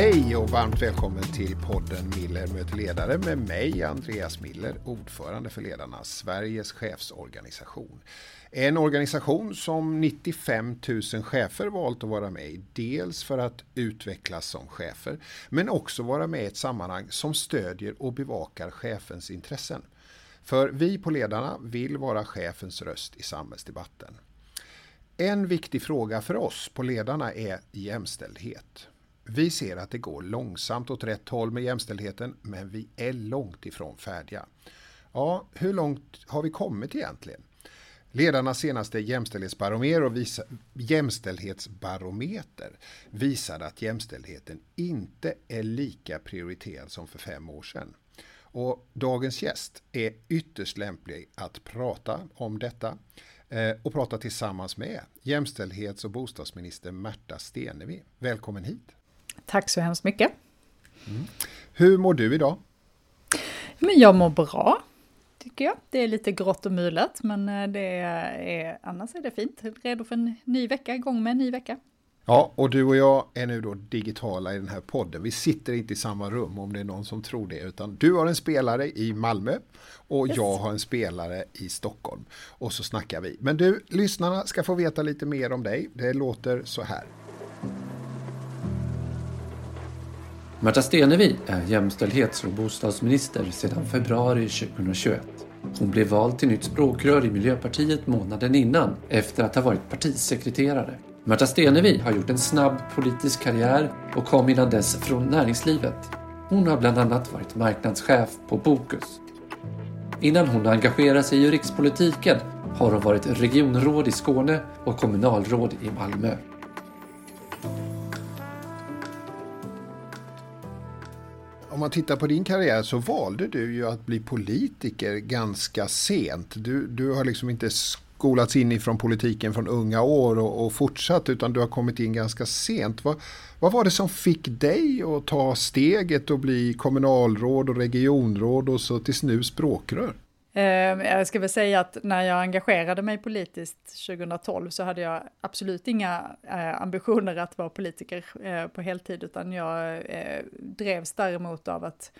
Hej och varmt välkommen till podden Miller möter ledare med mig Andreas Miller, ordförande för Ledarna, Sveriges chefsorganisation. En organisation som 95 000 chefer valt att vara med i. Dels för att utvecklas som chefer, men också vara med i ett sammanhang som stödjer och bevakar chefens intressen. För vi på Ledarna vill vara chefens röst i samhällsdebatten. En viktig fråga för oss på Ledarna är jämställdhet. Vi ser att det går långsamt åt rätt håll med jämställdheten, men vi är långt ifrån färdiga. Ja, hur långt har vi kommit egentligen? Ledarnas senaste jämställdhetsbarometer, och visa, jämställdhetsbarometer visade att jämställdheten inte är lika prioriterad som för fem år sedan. Och dagens gäst är ytterst lämplig att prata om detta eh, och prata tillsammans med jämställdhets och bostadsminister Märta Stenevi. Välkommen hit! Tack så hemskt mycket! Mm. Hur mår du idag? Men jag mår bra tycker jag. Det är lite grått och mulet, men eh, det är, annars är det fint. Redo för en ny vecka, igång med en ny vecka. Ja, och du och jag är nu då digitala i den här podden. Vi sitter inte i samma rum om det är någon som tror det, utan du har en spelare i Malmö och yes. jag har en spelare i Stockholm. Och så snackar vi. Men du, lyssnarna ska få veta lite mer om dig. Det låter så här. Märta Stenevi är jämställdhets och bostadsminister sedan februari 2021. Hon blev vald till nytt språkrör i Miljöpartiet månaden innan efter att ha varit partisekreterare. Märta Stenevi har gjort en snabb politisk karriär och kom innan dess från näringslivet. Hon har bland annat varit marknadschef på Bokus. Innan hon engagerade sig i rikspolitiken har hon varit regionråd i Skåne och kommunalråd i Malmö. Om man tittar på din karriär så valde du ju att bli politiker ganska sent. Du, du har liksom inte skolats in ifrån politiken från unga år och, och fortsatt utan du har kommit in ganska sent. Vad, vad var det som fick dig att ta steget och bli kommunalråd och regionråd och så tills nu språkrör? Ehm, jag ska väl säga att när jag engagerade mig politiskt 2012 så hade jag absolut inga eh, ambitioner att vara politiker eh, på heltid, utan jag eh, drevs däremot av att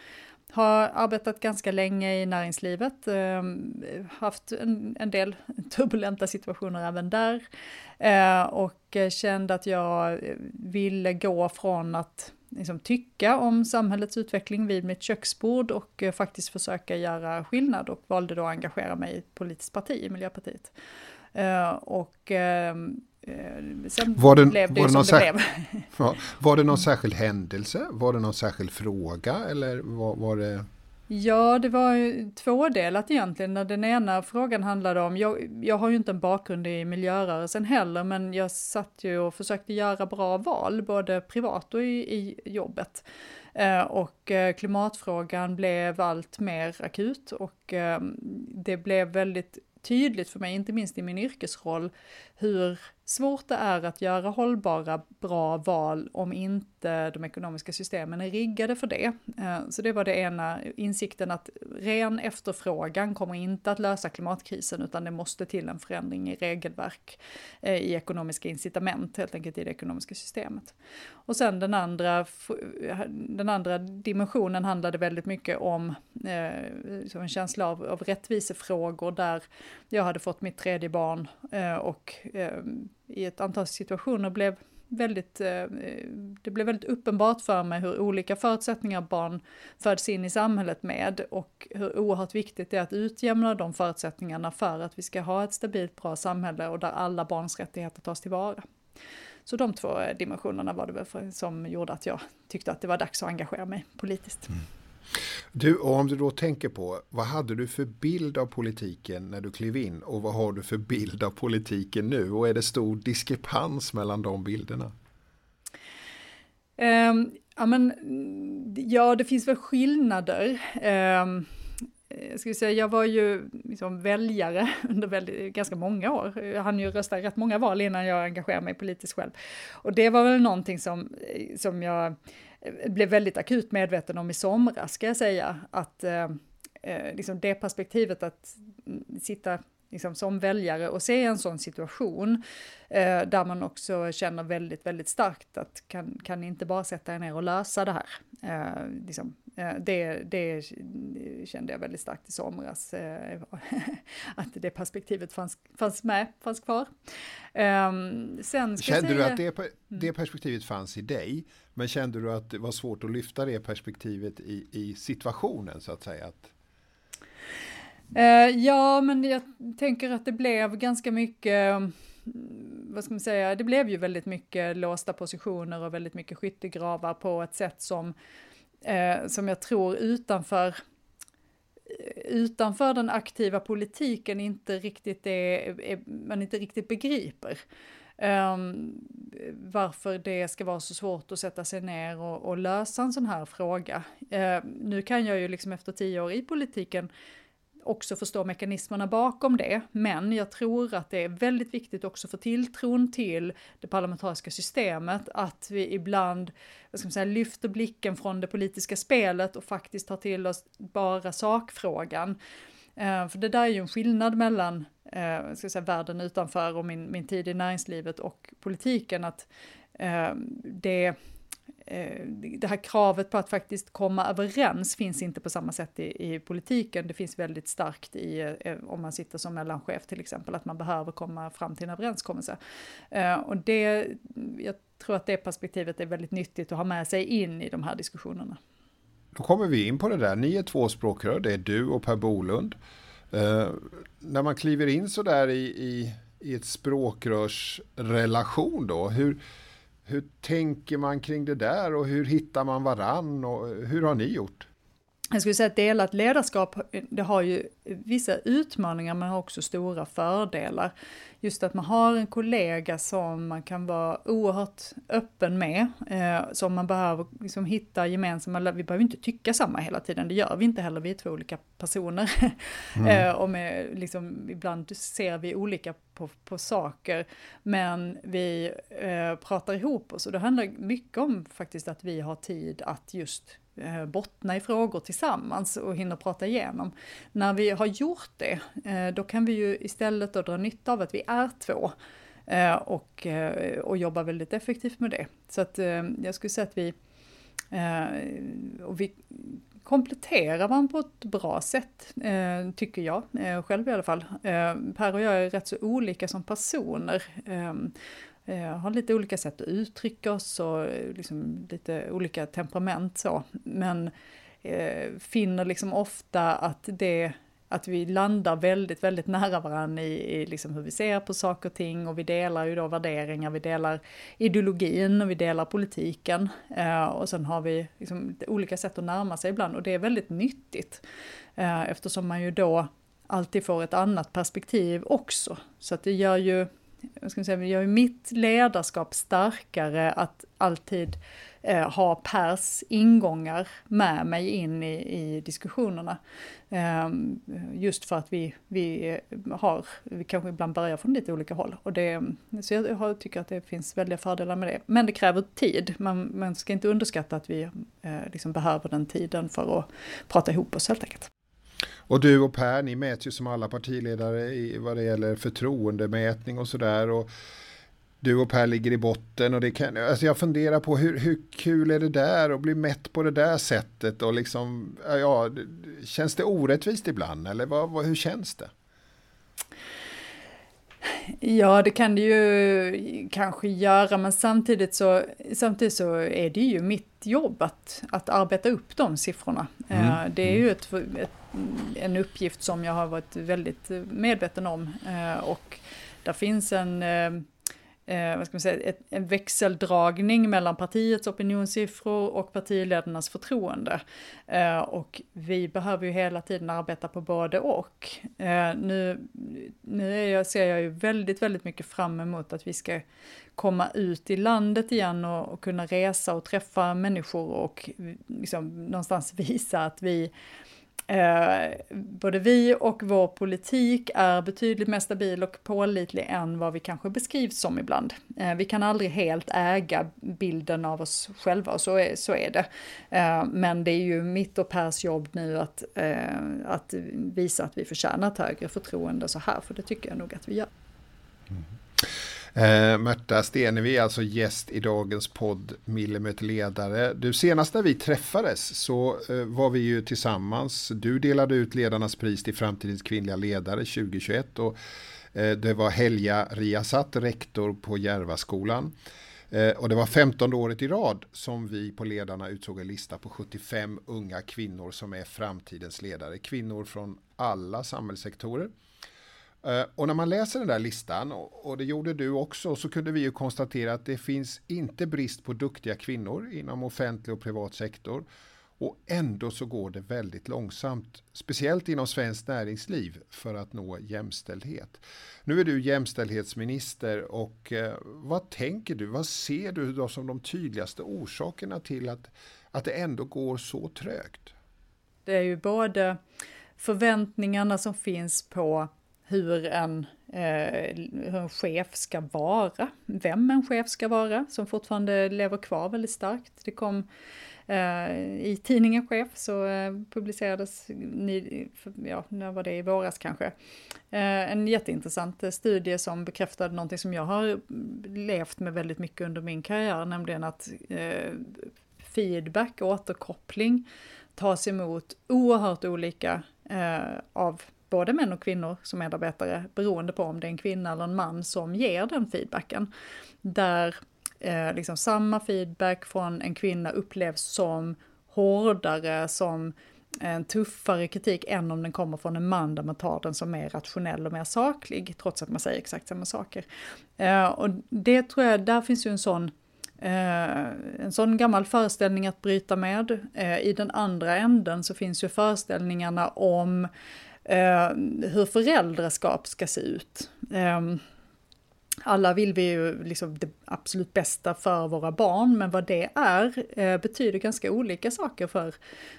ha arbetat ganska länge i näringslivet, ehm, haft en, en del turbulenta situationer även där och kände att jag ville gå från att liksom, tycka om samhällets utveckling vid mitt köksbord och eh, faktiskt försöka göra skillnad och valde då att engagera mig i ett politiskt parti, Miljöpartiet. Uh, och uh, sen var det, blev det, var det som det blev. Ja, var det någon särskild händelse? Var det någon särskild fråga eller var, var det? Ja, det var tvådelat egentligen. Den ena frågan handlade om, jag, jag har ju inte en bakgrund i miljörörelsen heller, men jag satt ju och försökte göra bra val, både privat och i, i jobbet. Eh, och eh, klimatfrågan blev allt mer akut och eh, det blev väldigt tydligt för mig, inte minst i min yrkesroll, hur svårt det är att göra hållbara, bra val om inte de ekonomiska systemen är riggade för det. Eh, så det var det ena, insikten att ren efterfrågan kommer inte att lösa klimatkrisen, utan det måste till en förändring i regelverk, eh, i ekonomiska incitament, helt enkelt i det ekonomiska systemet. Och sen den andra, eh, den andra dimensionen handlade väldigt mycket om en känsla av, av rättvisefrågor, där jag hade fått mitt tredje barn och i ett antal situationer blev väldigt, eh, det blev väldigt uppenbart för mig hur olika förutsättningar barn föds in i samhället med och hur oerhört viktigt det är att utjämna de förutsättningarna för att vi ska ha ett stabilt bra samhälle och där alla barns rättigheter tas tillvara. Så de två dimensionerna var det väl som gjorde att jag tyckte att det var dags att engagera mig politiskt. Mm. Du, om du då tänker på, vad hade du för bild av politiken när du klev in och vad har du för bild av politiken nu? Och är det stor diskrepans mellan de bilderna? Um, ja, men, ja, det finns väl skillnader. Um, jag, skulle säga, jag var ju liksom väljare under väldigt, ganska många år. Jag hann ju rösta rätt många val innan jag engagerade mig politiskt själv. Och det var väl någonting som, eh, som jag blev väldigt akut medveten om i somras, ska jag säga, att eh, eh, liksom det perspektivet att sitta liksom, som väljare och se en sån situation eh, där man också känner väldigt, väldigt starkt att kan, kan ni inte bara sätta er ner och lösa det här? Eh, liksom, det, det kände jag väldigt starkt i somras, eh, att det perspektivet fanns, fanns med, fanns kvar. Ehm, sen kände säga, du att det, det mm. perspektivet fanns i dig, men kände du att det var svårt att lyfta det perspektivet i, i situationen så att säga? Att... Uh, ja, men jag tänker att det blev ganska mycket, vad ska man säga, det blev ju väldigt mycket låsta positioner och väldigt mycket skyttegravar på ett sätt som, eh, som jag tror utanför eh, utanför den aktiva politiken inte riktigt är, är man inte riktigt begriper. Um, varför det ska vara så svårt att sätta sig ner och, och lösa en sån här fråga. Uh, nu kan jag ju liksom efter tio år i politiken också förstå mekanismerna bakom det, men jag tror att det är väldigt viktigt också för tilltron till det parlamentariska systemet att vi ibland vad ska man säga, lyfter blicken från det politiska spelet och faktiskt tar till oss bara sakfrågan. Eh, för det där är ju en skillnad mellan eh, ska säga, världen utanför och min, min tid i näringslivet och politiken, att eh, det Eh, det här kravet på att faktiskt komma överens finns inte på samma sätt i, i politiken. Det finns väldigt starkt i, eh, om man sitter som mellanchef till exempel, att man behöver komma fram till en överenskommelse. Eh, och det, jag tror att det perspektivet är väldigt nyttigt att ha med sig in i de här diskussionerna. Då kommer vi in på det där, ni är två språkrör, det är du och Per Bolund. Eh, när man kliver in så där i, i, i ett språkrörsrelation då, hur, hur tänker man kring det där och hur hittar man varann och hur har ni gjort? Jag skulle säga att delat ledarskap, det har ju vissa utmaningar men har också stora fördelar. Just att man har en kollega som man kan vara oerhört öppen med, eh, som man behöver liksom hitta gemensamma, vi behöver inte tycka samma hela tiden, det gör vi inte heller, vi är två olika personer. Mm. eh, och med, liksom, ibland ser vi olika på, på saker, men vi eh, pratar ihop oss och det handlar mycket om faktiskt att vi har tid att just Eh, bottna i frågor tillsammans och hinner prata igenom. När vi har gjort det, eh, då kan vi ju istället dra nytta av att vi är två eh, och, och jobba väldigt effektivt med det. Så att jag skulle säga att vi, och vi kompletterar man på ett bra sätt, tycker jag, själv i alla fall. Per och jag är rätt så olika som personer. Eh, har lite olika sätt att uttrycka oss och eh, liksom lite olika temperament så. Men eh, finner liksom ofta att det att vi landar väldigt, väldigt nära varandra i, i liksom hur vi ser på saker och ting och vi delar ju då värderingar, vi delar ideologin och vi delar politiken. Eh, och sen har vi liksom olika sätt att närma sig ibland och det är väldigt nyttigt. Eh, eftersom man ju då alltid får ett annat perspektiv också. Så att det gör ju jag ska säga, det gör ju mitt ledarskap starkare att alltid eh, ha Pers ingångar med mig in i, i diskussionerna. Eh, just för att vi, vi eh, har, vi kanske ibland börjar från lite olika håll. Och det, så jag, har, tycker att det finns väldiga fördelar med det. Men det kräver tid, man, man ska inte underskatta att vi eh, liksom behöver den tiden för att prata ihop oss helt enkelt. Och du och Per, ni mäts ju som alla partiledare i vad det gäller förtroendemätning och sådär. Du och Per ligger i botten och det kan, alltså jag funderar på hur, hur kul är det där att bli mätt på det där sättet och liksom, ja, känns det orättvist ibland eller vad, vad, hur känns det? Ja, det kan det ju kanske göra, men samtidigt så, samtidigt så är det ju mitt jobb att, att arbeta upp de siffrorna. Mm. Eh, det är ju ett, ett, en uppgift som jag har varit väldigt eh, medveten om eh, och där finns en eh, eh, vad ska man säga, ett, en växeldragning mellan partiets opinionssiffror och partiledarnas förtroende. Eh, och vi behöver ju hela tiden arbeta på både och. Eh, nu nu jag, ser jag ju väldigt, väldigt mycket fram emot att vi ska komma ut i landet igen och, och kunna resa och träffa människor och liksom någonstans visa att vi Eh, både vi och vår politik är betydligt mer stabil och pålitlig än vad vi kanske beskrivs som ibland. Eh, vi kan aldrig helt äga bilden av oss själva och så är, så är det. Eh, men det är ju mitt och Pers jobb nu att, eh, att visa att vi förtjänar ett högre förtroende så här, för det tycker jag nog att vi gör. Mm. Eh, Märta Stenevi, alltså gäst i dagens podd Millimeterledare. Du, senast när vi träffades så eh, var vi ju tillsammans. Du delade ut ledarnas pris till framtidens kvinnliga ledare 2021 och eh, det var Helja Riasat, rektor på Järvaskolan. Eh, och det var 15 året i rad som vi på Ledarna utsåg en lista på 75 unga kvinnor som är framtidens ledare. Kvinnor från alla samhällssektorer. Eh, och när man läser den där listan, och det gjorde du också, så kunde vi ju konstatera att det finns inte brist på duktiga kvinnor inom offentlig och privat sektor. Och ändå så går det väldigt långsamt, speciellt inom svenskt näringsliv, för att nå jämställdhet. Nu är du jämställdhetsminister och eh, vad tänker du, vad ser du då som de tydligaste orsakerna till att, att det ändå går så trögt? Det är ju både förväntningarna som finns på hur en, eh, hur en chef ska vara, vem en chef ska vara, som fortfarande lever kvar väldigt starkt. Det kom eh, i tidningen Chef så eh, publicerades, ni, ja, när var det, i våras kanske, eh, en jätteintressant eh, studie som bekräftade någonting som jag har levt med väldigt mycket under min karriär, nämligen att eh, feedback och återkoppling tas emot oerhört olika eh, av både män och kvinnor som medarbetare beroende på om det är en kvinna eller en man som ger den feedbacken. Där eh, liksom samma feedback från en kvinna upplevs som hårdare, som en tuffare kritik än om den kommer från en man där man tar den som mer rationell och mer saklig, trots att man säger exakt samma saker. Eh, och det tror jag, där finns ju en sån Eh, en sån gammal föreställning att bryta med. Eh, I den andra änden så finns ju föreställningarna om eh, Eh, hur föräldraskap ska se ut. Eh, alla vill vi ju liksom det absolut bästa för våra barn, men vad det är eh, betyder ganska olika saker för,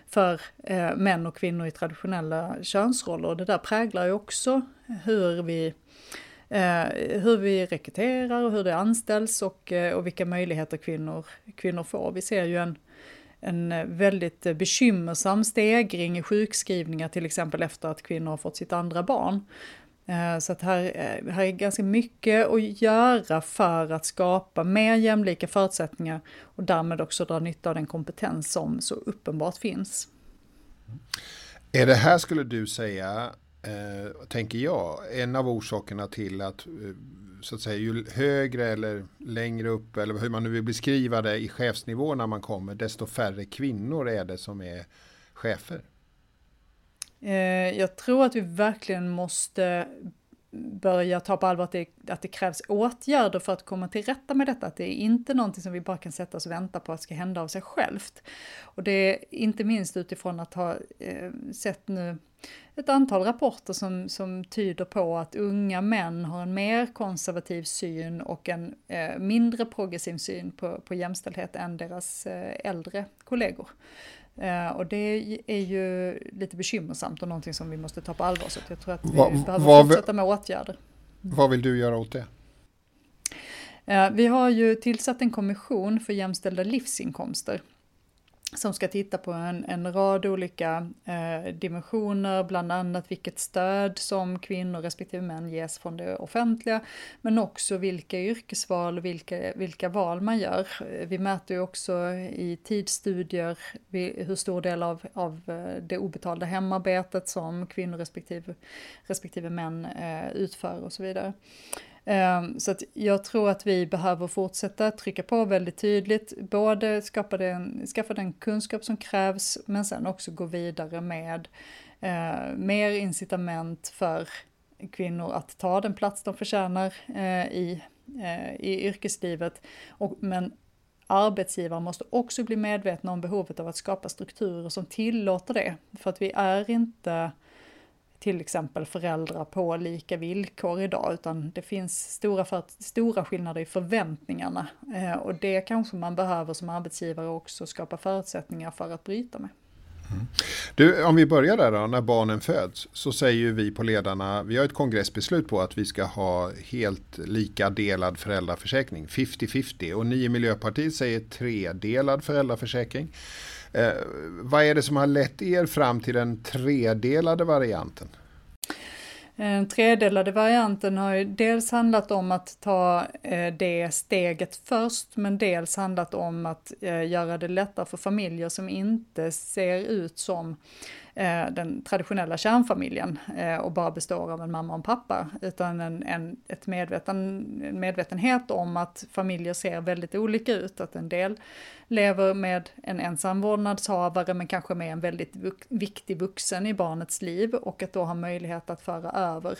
för eh, män och kvinnor i traditionella könsroller. Och det där präglar ju också hur vi, eh, hur vi rekryterar och hur det anställs och, eh, och vilka möjligheter kvinnor, kvinnor får. Vi ser ju en, en eh, väldigt eh, bekymmersam stegring i sjukskrivningar till exempel efter att kvinnor har fått sitt andra barn. Eh, så att här, här är ganska mycket att göra för att skapa mer jämlika förutsättningar och därmed också dra nytta av den kompetens som så uppenbart finns. Är det här, skulle du säga, eh, tänker jag, en av orsakerna till att så att säga, ju högre eller längre upp eller hur man nu vill beskriva det i chefsnivå när man kommer, desto färre kvinnor är det som är chefer. Eh, jag tror att vi verkligen måste börja ta på allvar att det, att det krävs åtgärder för att komma till rätta med detta. Att det är inte någonting som vi bara kan sätta oss och vänta på att ska hända av sig självt. Och det är inte minst utifrån att ha eh, sett nu ett antal rapporter som, som tyder på att unga män har en mer konservativ syn och en eh, mindre progressiv syn på, på jämställdhet än deras eh, äldre kollegor. Eh, och det är ju lite bekymmersamt och någonting som vi måste ta på allvar. Så jag tror att vi Va, behöver vad, fortsätta med åtgärder. Vad vill du göra åt det? Eh, vi har ju tillsatt en kommission för jämställda livsinkomster som ska titta på en, en rad olika eh, dimensioner, bland annat vilket stöd som kvinnor respektive män ges från det offentliga, men också vilka yrkesval och vilka, vilka val man gör. Vi mäter ju också i tidsstudier hur stor del av, av eh, det obetalda hemarbetet som kvinnor respektive, respektive män eh, utför och så vidare. Ehm, så att jag tror att vi behöver fortsätta trycka på väldigt tydligt, både skapa den, skaffa den kunskap som krävs, men sen också gå vidare med eh, mer incitament för kvinnor att ta den plats de förtjänar eh, i, eh, i yrkeslivet. Och, men arbetsgivare måste också bli medvetna om behovet av att skapa strukturer som tillåter det. För att vi är inte till exempel föräldrar på lika villkor idag, utan det finns stora, för, stora skillnader i förväntningarna. Eh, och det kanske man behöver som arbetsgivare också skapa förutsättningar för att bryta med. Mm. Du, om vi börjar där då, när barnen föds, så säger ju vi på ledarna, vi har ett kongressbeslut på att vi ska ha helt lika delad föräldraförsäkring, 50-50, och ni i Miljöpartiet säger tredelad föräldraförsäkring. Eh, vad är det som har lett er fram till den tredelade varianten? Den tredelade varianten har ju dels handlat om att ta eh, det steget först, men dels handlat om att eh, göra det lättare för familjer som inte ser ut som Eh, den traditionella kärnfamiljen eh, och bara består av en mamma och en pappa, utan en, en, ett medveten, medvetenhet om att familjer ser väldigt olika ut, att en del lever med en ensam vårdnadshavare men kanske med en väldigt vux, viktig vuxen i barnets liv och att då ha möjlighet att föra över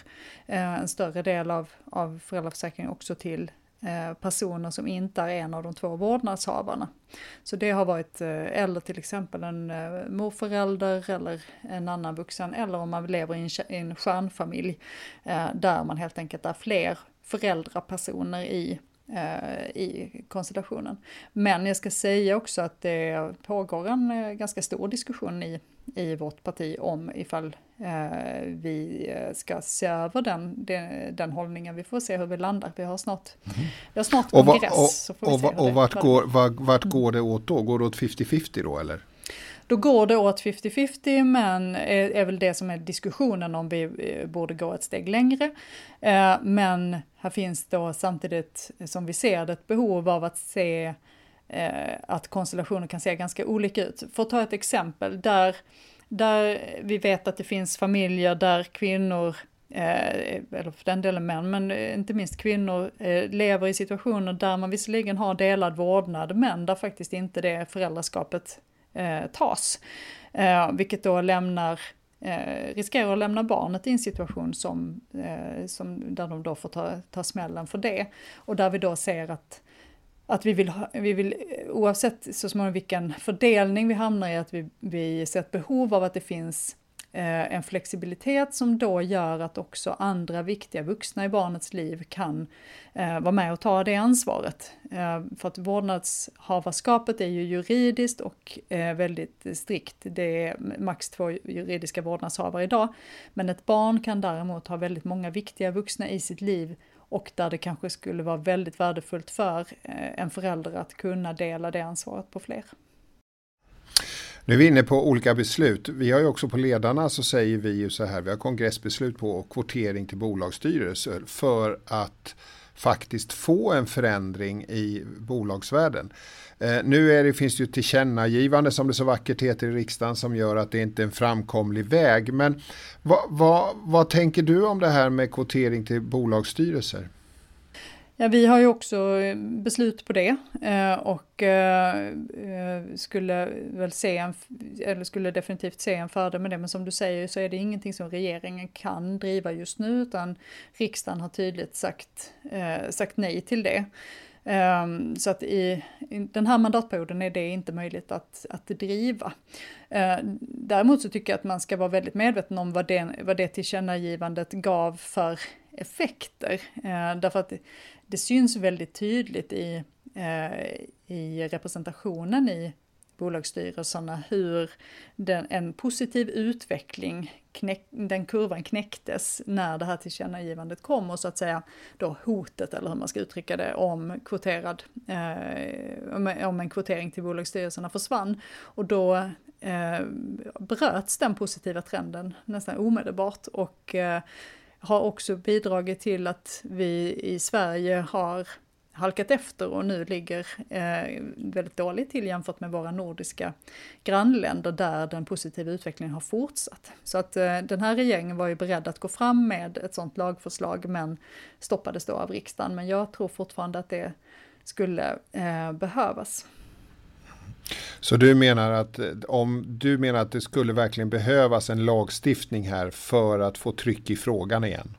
eh, en större del av, av föräldraförsäkringen också till Eh, personer som inte är en av de två vårdnadshavarna. Så det har varit, eh, eller till exempel en eh, morförälder eller en annan vuxen, eller om man lever i en, en stjärnfamilj där man helt enkelt är fler föräldrapersoner i i konstellationen. Men jag ska säga också att det pågår en ganska stor diskussion i, i vårt parti om ifall Eh, vi eh, ska se över den, den, den hållningen. Vi får se hur vi landar. Vi har snart, mm. vi har snart och kongress. Och, och, och vart, går, vart, vart går det åt då? Går det åt 50-50 då eller? Då går det åt 50-50 men är, är, väl det som är diskussionen om vi eh, borde gå ett steg längre. men här finns då samtidigt som vi ser det ett behov av att se Eh, att konstellationer kan se ganska olika ut. För att ta ett exempel där där vi vet att det finns familjer där kvinnor Eh, eller för den delen män, men inte minst kvinnor, eh, lever i situationer där man visserligen har delad vårdnad, men där faktiskt inte det föräldraskapet eh, tas. Eh, vilket då lämnar, eh, riskerar att lämna barnet i en situation som, eh, som, där de då får ta, ta smällen för det. Och där vi då ser att att vi vill, ha, vi vill eh, oavsett så småningom vilken fördelning vi hamnar i, att vi, vi ser ett behov av att det finns eh, en flexibilitet som då gör att också andra viktiga vuxna i barnets liv kan eh, vara med och ta det ansvaret. Eh, för att vårdnadshavarskapet är ju juridiskt och eh, väldigt strikt. Det är max två juridiska vårdnadshavare idag. Men ett barn kan däremot ha väldigt många viktiga vuxna i sitt liv och där det kanske skulle vara väldigt värdefullt för eh, en förälder att kunna dela det ansvaret på fler. Nu är vi inne på olika beslut. Vi har ju också på ledarna så säger vi ju så här, vi har kongressbeslut på kvotering till bolagsstyrelser för att faktiskt få en förändring i bolagsvärlden. Eh, nu är det, finns det ju tillkännagivande som det så vackert heter i riksdagen som gör att det inte är en framkomlig väg. Men vad, vad, vad tänker du om det här med kvotering till bolagsstyrelser? Ja, vi har ju också eh, beslut på det eh, och eh, skulle väl se en, eller skulle definitivt se en fördel med det, men som du säger så är det ingenting som regeringen kan driva just nu, utan riksdagen har tydligt sagt, sagt nej till det. Um, så att i, i, den här mandatperioden är det inte möjligt att, att driva. Uh, däremot så tycker jag att man ska vara väldigt medveten om vad det, vad det tillkännagivandet gav för effekter. Eh, därför att det, det, syns väldigt tydligt i, eh, i representationen i bolagsstyrelserna hur den, en positiv utveckling, knäck, den kurvan knäcktes när det här tillkännagivandet kom och så att säga då hotet, eller hur man ska uttrycka det, om kvoterad, eh, om en kvotering till bolagsstyrelserna försvann. Och då eh, bröts den positiva trenden nästan omedelbart och eh, har också bidragit till att vi i Sverige har halkat efter och nu ligger eh, väldigt dåligt till jämfört med våra nordiska grannländer där den positiva utvecklingen har fortsatt. Så att eh, den här regeringen var ju beredd att gå fram med ett sådant lagförslag men stoppades då av riksdagen. Men jag tror fortfarande att det skulle eh, behövas. Så du menar att om du menar att det skulle verkligen behövas en lagstiftning här för att få tryck i frågan igen?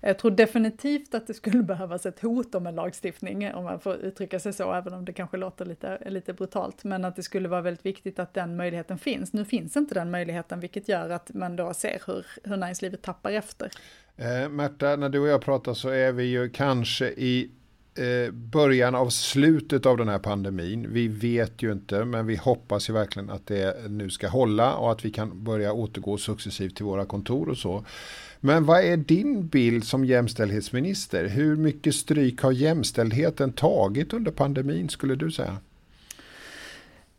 Jag tror definitivt att det skulle behövas ett hot om en lagstiftning, om man får uttrycka sig så, även om det kanske låter lite, lite brutalt. Men att det skulle vara väldigt viktigt att den möjligheten finns. Nu finns inte den möjligheten, vilket gör att man då ser hur, hur näringslivet tappar efter. Eh, Märta, när du och jag pratar så är vi ju kanske i eh, början av slutet av den här pandemin. Vi vet ju inte, men vi hoppas ju verkligen att det nu ska hålla och att vi kan börja återgå successivt till våra kontor och så. Men vad är din bild som jämställdhetsminister? Hur mycket stryk har jämställdheten tagit under pandemin skulle du säga?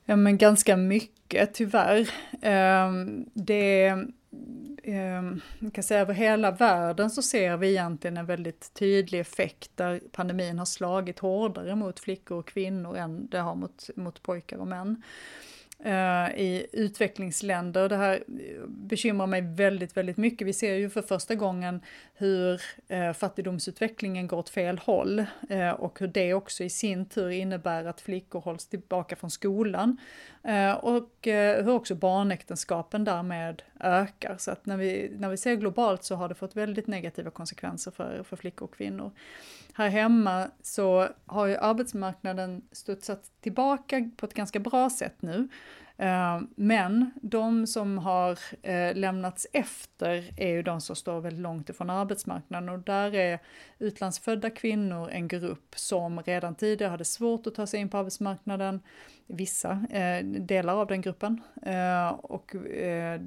Ja men ganska mycket tyvärr. Ehm, det Ehm, jag kan säga över hela världen så ser vi egentligen en väldigt tydlig effekt där pandemin har slagit hårdare mot flickor och kvinnor än det har mot, mot pojkar och män. Eh, I utvecklingsländer. Det här eh, bekymrar mig väldigt, väldigt mycket. Vi ser ju för första gången hur eh, fattigdomsutvecklingen går åt fel håll och hur det också i sin tur innebär att flickor hålls tillbaka från skolan och hur också barnäktenskapen därmed ökar. Så att när vi, när vi ser globalt så har det fått väldigt negativa konsekvenser för, för flickor och kvinnor. Här hemma så har ju arbetsmarknaden studsat tillbaka på ett ganska bra sätt nu. Eh, men de som har eh, lämnats efter är ju de som står väldigt långt ifrån arbetsmarknaden och där är utlandsfödda kvinnor en grupp som redan tidigare hade svårt att ta sig in på arbetsmarknaden, vissa eh, delar av den gruppen. Och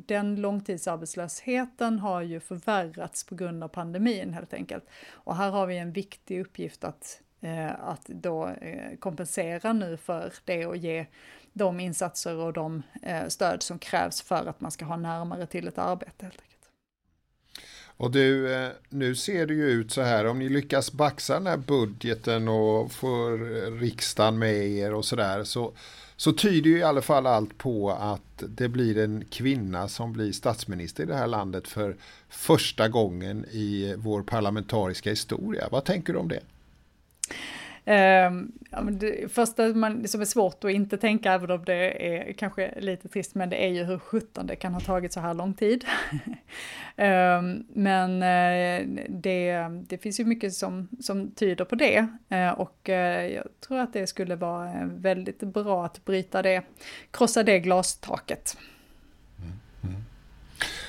den långtidsarbetslösheten har ju förvärrats på grund av pandemin helt enkelt. Och här har vi en viktig uppgift att, Eh, att då eh, kompensera nu för det och ge de insatser och de eh, stöd som krävs för att man ska ha närmare till ett arbete helt enkelt. Och du, nu ser det ju ut så här, om ni lyckas baxa den här budgeten och får riksdagen med er och sådär, så, så tyder ju i alla fall allt på att det blir en kvinna som blir statsminister i det här landet för första gången i vår parlamentariska historia. Vad tänker du om det? Um, ja, men det första man, som är svårt att inte tänka, även om det är kanske lite trist, men det är ju hur sjutton det kan ha tagit så här lång tid. um, men eh, det, det finns ju mycket som, som tyder på det uh, och uh, jag tror att det skulle vara väldigt bra att bryta det, krossa det glastaket. Mm. Mm.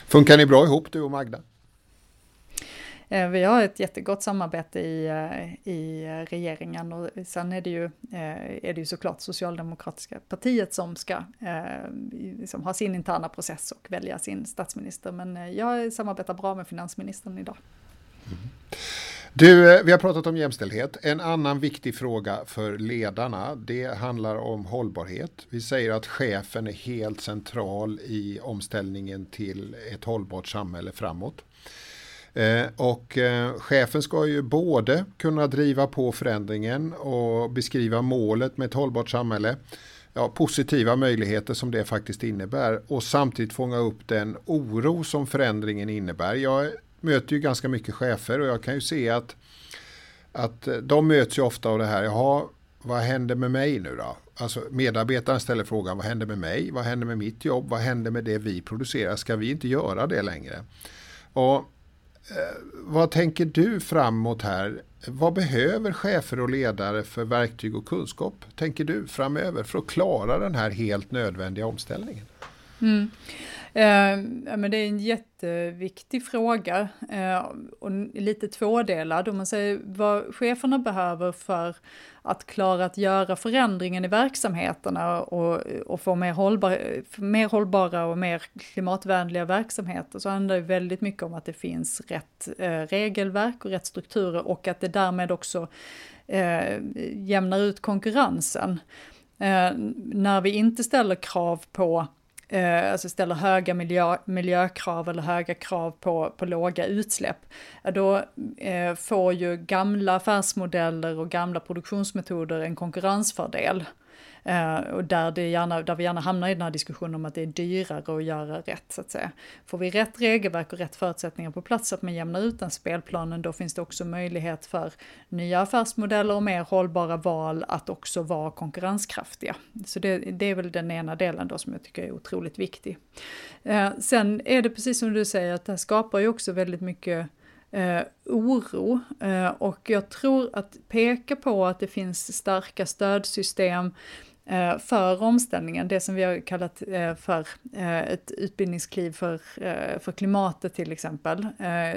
Funkar ni bra ihop du och Magda? Eh, vi har ett jättegott samarbete i, eh, i regeringen och sen är det, ju, eh, är det ju såklart Socialdemokratiska partiet som ska liksom ha sin interna process och välja sin statsminister. Men jag samarbetar bra med finansministern idag. Mm. Du, vi har pratat om jämställdhet. En annan viktig fråga för ledarna, det handlar om hållbarhet. Vi säger att chefen är helt central i omställningen till ett hållbart samhälle framåt. Eh, och eh, chefen ska ju både kunna driva på förändringen och beskriva målet med ett hållbart samhälle. Ja, positiva möjligheter som det faktiskt innebär och samtidigt fånga upp den oro som förändringen innebär. Jag möter ju ganska mycket chefer och jag kan ju se att, att de möts ju ofta av det här, jaha, vad händer med mig nu då? Alltså medarbetaren ställer frågan, vad händer med mig? Vad händer med mitt jobb? Vad händer med det vi producerar? Ska vi inte göra det längre? Och Eh, vad tänker du framåt här? Vad behöver chefer och ledare för verktyg och kunskap, tänker du, framöver för att klara den här helt nödvändiga omställningen? Mm. Eh, men det är en jätteviktig fråga eh, och lite tvådelad. Om man säger vad cheferna behöver för att klara att göra förändringen i verksamheterna och, och få mer, hållbar, mer hållbara och mer klimatvänliga verksamheter så handlar det väldigt mycket om att det finns rätt eh, regelverk och rätt strukturer och att det därmed också eh, jämnar ut konkurrensen. Eh, när vi inte ställer krav på eh, alltså ställer höga miljö, miljökrav eller höga krav på, på låga utsläpp, då eh, får ju gamla affärsmodeller och gamla produktionsmetoder en konkurrensfördel. Eh, och där, det gärna, där vi gärna hamnar i den här diskussionen om att det är dyrare att göra rätt, så att säga. Får vi rätt regelverk och rätt förutsättningar på plats så att man jämnar ut den spelplanen, då finns det också möjlighet för nya affärsmodeller och mer hållbara val att också vara konkurrenskraftiga. Så det, det är väl den ena delen då som jag tycker är otroligt viktig. Eh, sen är det precis som du säger, att det här skapar ju också väldigt mycket eh, oro. Eh, och jag tror att peka på att det finns starka stödsystem Eh, för omställningen, det som vi har kallat eh, för eh, ett utbildningskliv för, för klimatet till exempel,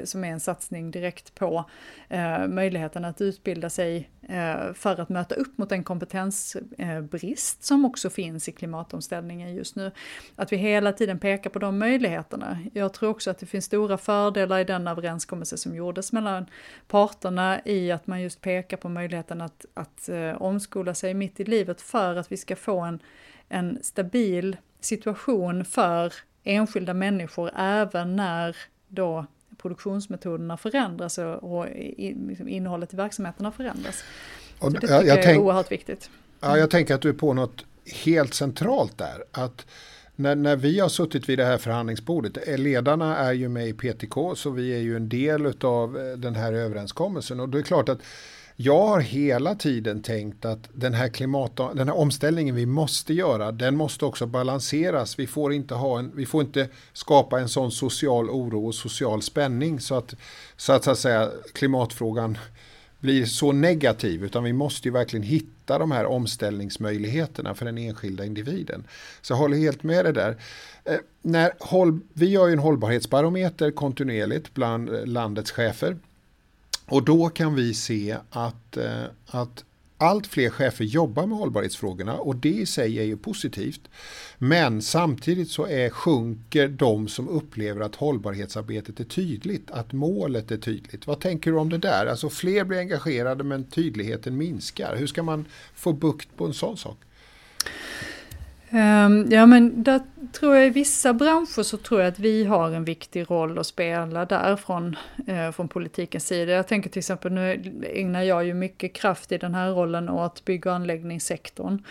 som är en satsning direkt på möjligheten att utbilda sig för att möta upp mot den kompetensbrist som också finns i klimatomställningen just nu. Att vi hela tiden pekar på de möjligheterna. Jag tror också att det finns stora fördelar i den överenskommelse som gjordes mellan parterna i att man just pekar på möjligheten att, att omskola sig mitt i livet för att vi ska få en, en stabil situation för enskilda människor även när då produktionsmetoderna förändras och, liksom innehållet i verksamheterna förändras. Och, det tycker jag, jag, jag är oerhört viktigt. Ja, jag tänker att du är på något helt centralt där. Att när, när vi har suttit vid det här förhandlingsbordet, eh, ledarna är ju med i PTK så vi är ju en del av eh, den här överenskommelsen och det är klart att jag har hela tiden tänkt att den här, klimat, den här omställningen vi måste göra, den måste också balanseras. Vi får inte, ha en, vi får inte skapa en sån social oro och social spänning så att, så att, så att säga, klimatfrågan blir så negativ utan vi måste ju verkligen hitta de här omställningsmöjligheterna för den enskilda individen. Så jag håller helt med dig där. Eh, när håll, vi gör ju en hållbarhetsbarometer kontinuerligt bland eh, landets chefer och då kan vi se att, eh, att allt fler chefer jobbar med hållbarhetsfrågorna och det i sig är ju positivt. Men samtidigt så är, sjunker de som upplever att hållbarhetsarbetet är tydligt, att målet är tydligt. Vad tänker du om det där? Alltså fler blir engagerade men tydligheten minskar. Hur ska man få bukt på en sån sak? Ehm, ja men där tror jag i vissa branscher så tror jag att vi har en viktig roll att spela där från, eh, från politikens sida. Jag tänker till exempel, nu ägnar jag ju mycket kraft i den här rollen åt bygg och anläggningssektorn.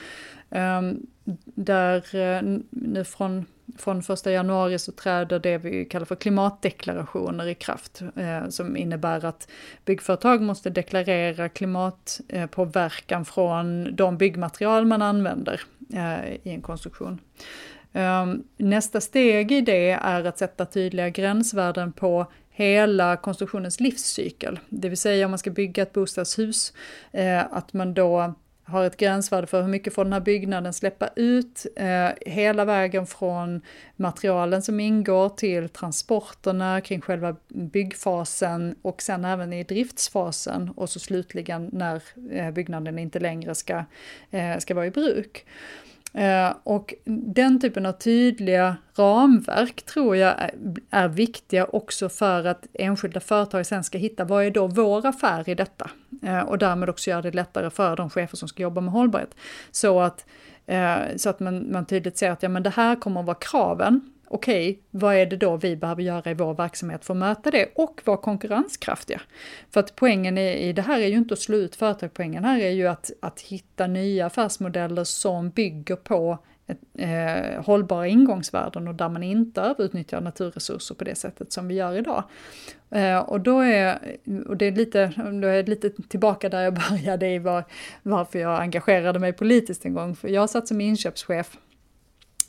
Ehm, där eh, nu från, från första januari så träder det vi kallar för klimatdeklarationer i kraft. Eh, som innebär att byggföretag måste deklarera klimatpåverkan från de byggmaterial man använder Eh, i en konstruktion. Ehm, nästa steg i det är att sätta tydliga gränsvärden på hela konstruktionens livscykel. Det vill säga om man ska bygga ett bostadshus, eh, att man då har ett gränsvärde för hur mycket får den här byggnaden släppa ut, eh, hela vägen från materialen som ingår till transporterna kring själva byggfasen och sen även i driftsfasen och så slutligen när eh, byggnaden inte längre ska, eh, ska vara i bruk. Eh, och den typen av tydliga ramverk tror jag är, viktiga också för att enskilda företag sen ska hitta vad är då vår affär i detta? Eh, och därmed också göra det lättare för de chefer som ska jobba med hållbarhet. Så att, eh, så att man, man tydligt ser att ja, men det här kommer att vara kraven okej, okay, vad är det då vi behöver göra i vår verksamhet för att möta det och vara konkurrenskraftiga? För att poängen i, det här är ju inte att slå ut företag, poängen här är ju att, att hitta nya affärsmodeller som bygger på ett, eh, hållbara ingångsvärden och där man inte överutnyttjar naturresurser på det sättet som vi gör idag. Eh, och då är, och det är lite, då är lite tillbaka där jag började i var, varför jag engagerade mig politiskt en gång. För jag satt som inköpschef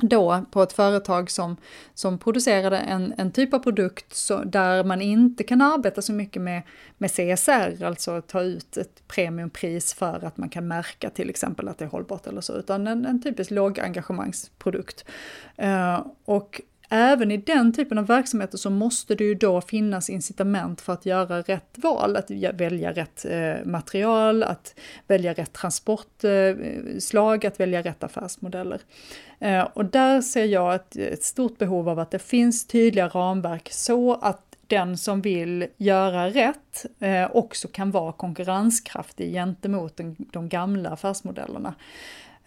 då på ett företag som, som producerade en, en typ av produkt så, där man inte kan arbeta så mycket med, med CSR, alltså ta ut ett premiumpris för att man kan märka till exempel att det är hållbart eller så, utan en, en typisk lågengagemangsprodukt. Uh, eh, och även i den typen av verksamheter så måste det ju då finnas incitament för att göra rätt val, att välja rätt eh, material, att välja rätt transportslag, eh, att välja rätt affärsmodeller. Eh, och där ser jag ett, ett stort behov av att det finns tydliga ramverk så att den som vill göra rätt eh, också kan vara konkurrenskraftig gentemot den, de gamla affärsmodellerna.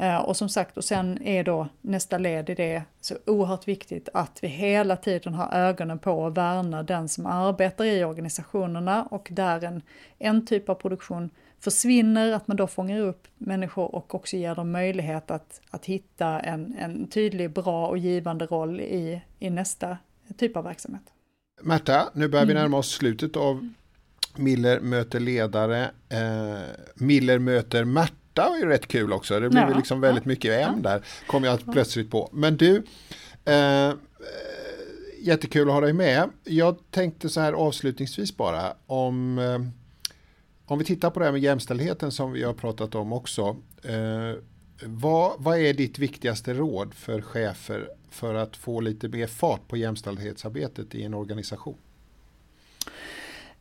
Eh, och som sagt, och sen är då nästa led i det så oerhört viktigt att vi hela tiden har ögonen på att värna den som arbetar i organisationerna och där en, en typ av produktion försvinner, att man då fångar upp människor och också ger dem möjlighet att, att hitta en, en tydlig, bra och givande roll i, i nästa typ av verksamhet. Märta, nu börjar vi mm. närma oss slutet av Miller möter ledare. Eh, Miller möter Märta var ju rätt kul också. Det blev ja, liksom väldigt ja, mycket M ja. där. Kom jag plötsligt på. Men du, eh, jättekul att ha dig med. Jag tänkte så här avslutningsvis bara om eh, om vi tittar på det här med jämställdheten som vi har pratat om också. Eh, Vad, vad är ditt viktigaste råd för chefer för att få lite mer fart på jämställdhetsarbetet i en organisation?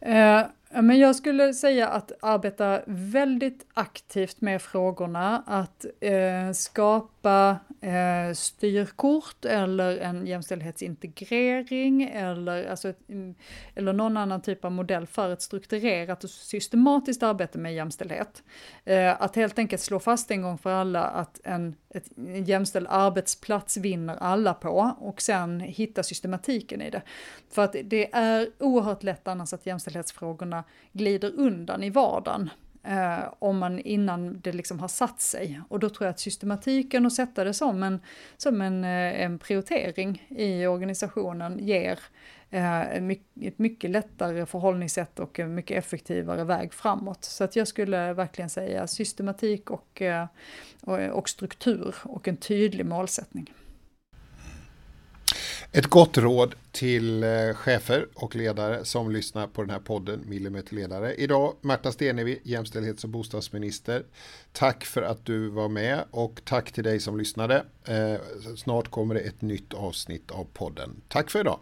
Eh, men jag skulle säga att arbeta väldigt aktivt med frågorna, att eh, skapa eh, styrkort eller en jämställdhetsintegrering eller, alltså ett, eller någon annan typ av modell för ett strukturerat och systematiskt arbete med jämställdhet. Eh, att helt enkelt slå fast en gång för alla att en, ett, en jämställd arbetsplats vinner alla på och sen hitta systematiken i det. För att det är oerhört lätt annars att jämställdhetsfrågorna glider undan i vardagen. Eh, om man innan det liksom har satt sig. Och då tror jag att systematiken och sätta det som en, som en, eh, en prioritering i organisationen ger eh, ett mycket lättare förhållningssätt och en mycket effektivare väg framåt. Så att jag skulle verkligen säga systematik och, eh, och, och struktur och en tydlig målsättning. Ett gott råd till eh, chefer och ledare som lyssnar på den här podden Millimeterledare. Idag Märta Stenevi, jämställdhets och bostadsminister. Tack för att du var med och tack till dig som lyssnade. Eh, snart kommer det ett nytt avsnitt av podden. Tack för idag.